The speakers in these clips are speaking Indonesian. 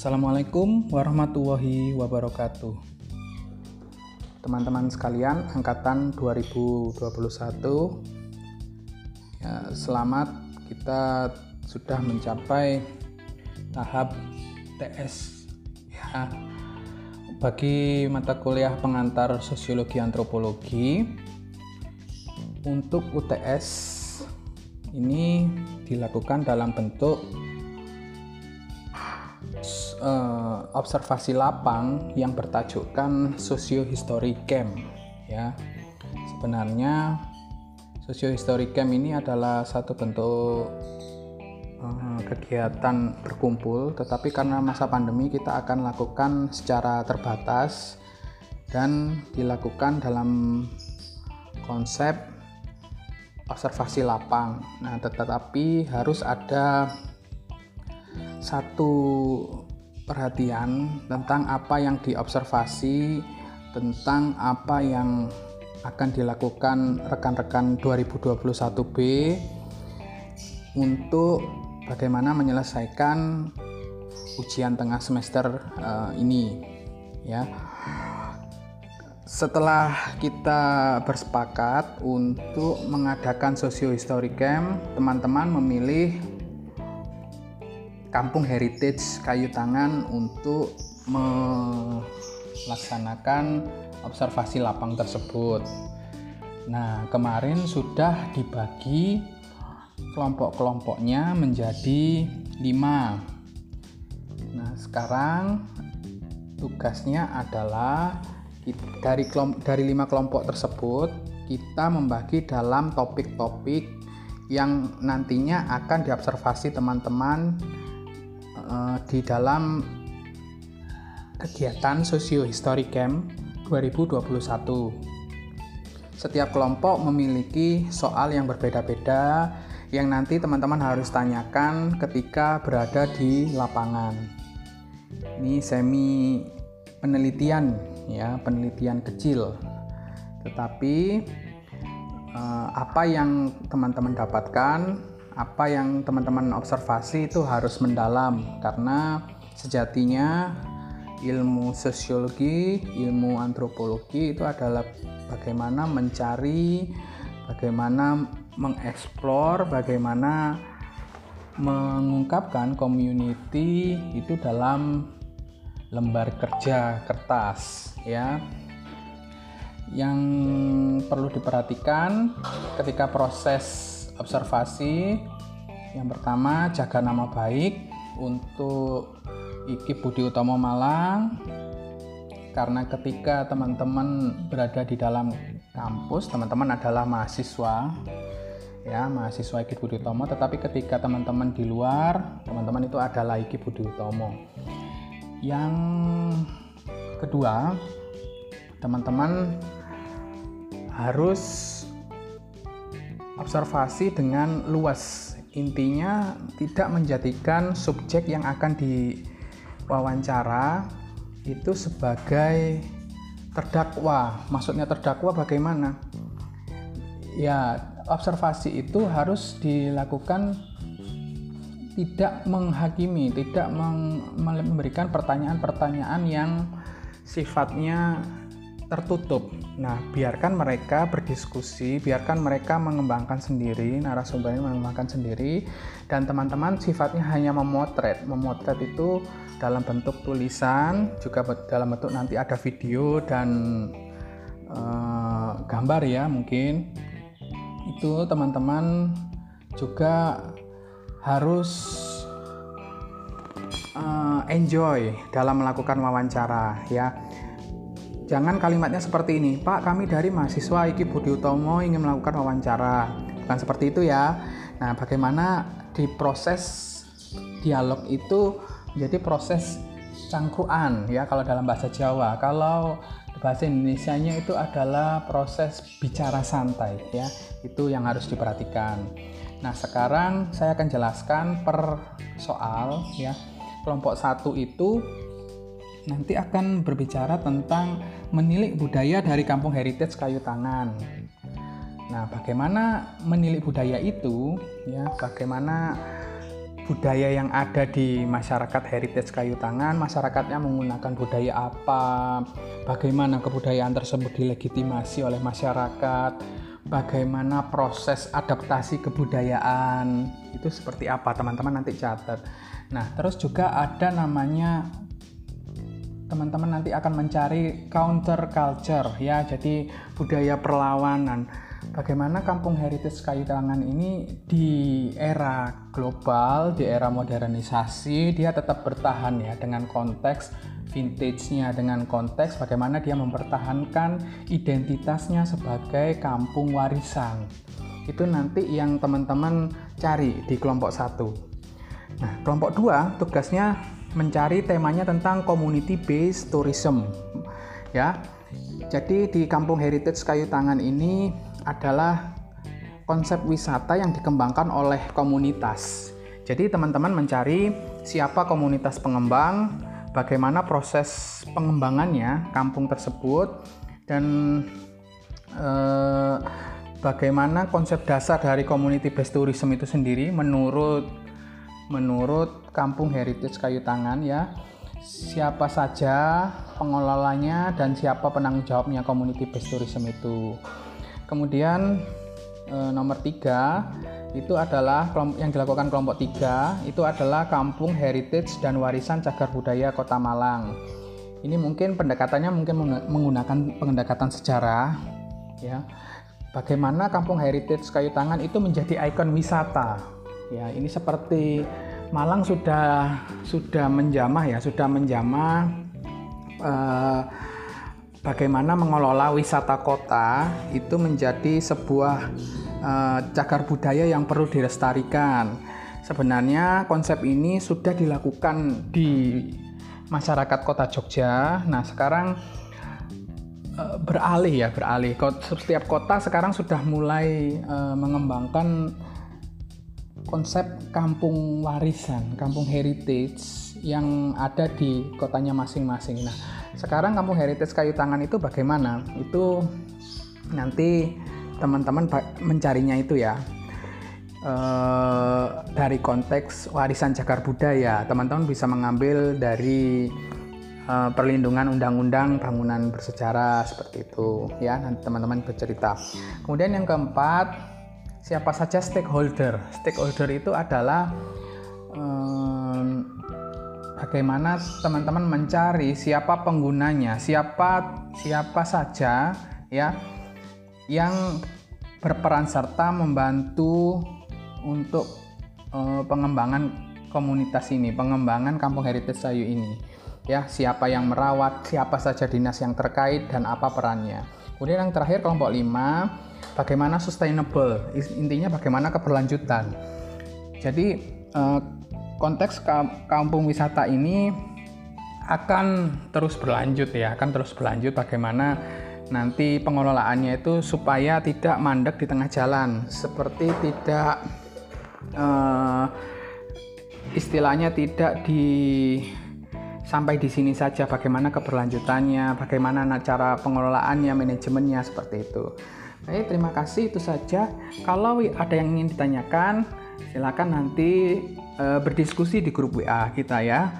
Assalamualaikum warahmatullahi wabarakatuh. Teman-teman sekalian, angkatan 2021 ya, selamat kita sudah mencapai tahap TS ya bagi mata kuliah pengantar sosiologi antropologi untuk UTS ini dilakukan dalam bentuk uh, observasi lapang yang bertajukkan socio-history camp ya. Sebenarnya socio-history camp ini adalah satu bentuk uh, kegiatan berkumpul, tetapi karena masa pandemi kita akan lakukan secara terbatas dan dilakukan dalam konsep observasi lapang. Nah, tetapi harus ada satu perhatian tentang apa yang diobservasi, tentang apa yang akan dilakukan rekan-rekan 2021B untuk bagaimana menyelesaikan ujian tengah semester uh, ini ya. Setelah kita bersepakat untuk mengadakan socio history camp, teman-teman memilih Kampung Heritage Kayu Tangan untuk melaksanakan observasi lapang tersebut. Nah, kemarin sudah dibagi kelompok-kelompoknya menjadi lima. Nah, sekarang tugasnya adalah dari dari lima kelompok tersebut kita membagi dalam topik-topik yang nantinya akan diobservasi teman-teman uh, di dalam kegiatan Socio History Camp 2021. Setiap kelompok memiliki soal yang berbeda-beda yang nanti teman-teman harus tanyakan ketika berada di lapangan. Ini semi penelitian ya, penelitian kecil. Tetapi eh, apa yang teman-teman dapatkan apa yang teman-teman observasi itu harus mendalam karena sejatinya ilmu sosiologi, ilmu antropologi itu adalah bagaimana mencari, bagaimana mengeksplor, bagaimana mengungkapkan community itu dalam lembar kerja kertas ya. Yang perlu diperhatikan ketika proses observasi. Yang pertama jaga nama baik untuk Iki Budi Utomo Malang. Karena ketika teman-teman berada di dalam kampus teman-teman adalah mahasiswa. Ya mahasiswa Iki Budi Utomo. Tetapi ketika teman-teman di luar teman-teman itu adalah Iki Budi Utomo. Yang kedua teman-teman harus observasi dengan luas. Intinya tidak menjadikan subjek yang akan diwawancara itu sebagai terdakwa. Maksudnya terdakwa bagaimana? Ya, observasi itu harus dilakukan tidak menghakimi, tidak memberikan pertanyaan-pertanyaan yang sifatnya tertutup. Nah, biarkan mereka berdiskusi, biarkan mereka mengembangkan sendiri, narasumbernya mengembangkan sendiri, dan teman-teman sifatnya hanya memotret. Memotret itu dalam bentuk tulisan, juga dalam bentuk nanti ada video dan uh, gambar ya mungkin. Itu teman-teman juga harus uh, enjoy dalam melakukan wawancara ya Jangan kalimatnya seperti ini, Pak kami dari mahasiswa Iki Budi Utomo ingin melakukan wawancara. Bukan seperti itu ya. Nah bagaimana di proses dialog itu menjadi proses cangkruan ya kalau dalam bahasa Jawa. Kalau bahasa Indonesia-nya itu adalah proses bicara santai ya. Itu yang harus diperhatikan. Nah, sekarang saya akan jelaskan per soal ya. Kelompok satu itu nanti akan berbicara tentang menilik budaya dari kampung heritage kayu tangan. Nah, bagaimana menilik budaya itu? Ya, bagaimana budaya yang ada di masyarakat heritage kayu tangan, masyarakatnya menggunakan budaya apa, bagaimana kebudayaan tersebut dilegitimasi oleh masyarakat, bagaimana proses adaptasi kebudayaan, itu seperti apa teman-teman nanti catat. Nah, terus juga ada namanya teman-teman nanti akan mencari counter culture ya, jadi budaya perlawanan bagaimana kampung heritage kayu tangan ini di era global, di era modernisasi, dia tetap bertahan ya dengan konteks vintage-nya, dengan konteks bagaimana dia mempertahankan identitasnya sebagai kampung warisan. Itu nanti yang teman-teman cari di kelompok satu. Nah, kelompok dua tugasnya mencari temanya tentang community based tourism. Ya. Jadi di Kampung Heritage Kayu Tangan ini adalah konsep wisata yang dikembangkan oleh komunitas. Jadi teman-teman mencari siapa komunitas pengembang, bagaimana proses pengembangannya kampung tersebut dan eh, bagaimana konsep dasar dari community based tourism itu sendiri menurut menurut Kampung Heritage Kayu Tangan ya. Siapa saja pengelolanya dan siapa penanggung jawabnya community based tourism itu. Kemudian e, nomor tiga itu adalah yang dilakukan kelompok tiga itu adalah Kampung Heritage dan Warisan Cagar Budaya Kota Malang. Ini mungkin pendekatannya mungkin menggunakan pendekatan sejarah, ya. Bagaimana Kampung Heritage Kayu Tangan itu menjadi ikon wisata. Ya, ini seperti Malang sudah sudah menjamah ya, sudah menjamah uh, bagaimana mengelola wisata kota itu menjadi sebuah uh, cagar budaya yang perlu dilestarikan. Sebenarnya konsep ini sudah dilakukan di masyarakat kota Jogja. Nah, sekarang uh, beralih ya, beralih. Setiap kota sekarang sudah mulai uh, mengembangkan konsep kampung warisan, kampung heritage yang ada di kotanya masing-masing. Nah, sekarang kampung heritage kayu tangan itu bagaimana? Itu nanti teman-teman mencarinya itu ya. E, dari konteks warisan cagar budaya, teman-teman bisa mengambil dari e, perlindungan undang-undang bangunan bersejarah seperti itu ya. Nanti teman-teman bercerita. Kemudian yang keempat, siapa saja stakeholder? Stakeholder itu adalah bagaimana teman-teman mencari siapa penggunanya, siapa siapa saja ya yang berperan serta membantu untuk uh, pengembangan komunitas ini, pengembangan Kampung Heritage Sayu ini. Ya, siapa yang merawat, siapa saja dinas yang terkait dan apa perannya. Kemudian yang terakhir kelompok 5, bagaimana sustainable. Intinya bagaimana keberlanjutan. Jadi uh, konteks kampung wisata ini akan terus berlanjut ya, akan terus berlanjut bagaimana nanti pengelolaannya itu supaya tidak mandek di tengah jalan, seperti tidak uh, istilahnya tidak di sampai di sini saja bagaimana keberlanjutannya, bagaimana cara pengelolaannya, manajemennya seperti itu. Baik, terima kasih itu saja. Kalau ada yang ingin ditanyakan, silakan nanti uh, berdiskusi di grup WA kita ya.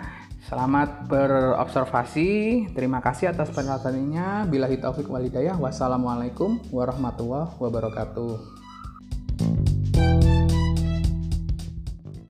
Selamat berobservasi. Terima kasih atas perhatiannya. Bila taufik walidayah. Wassalamualaikum warahmatullahi wabarakatuh.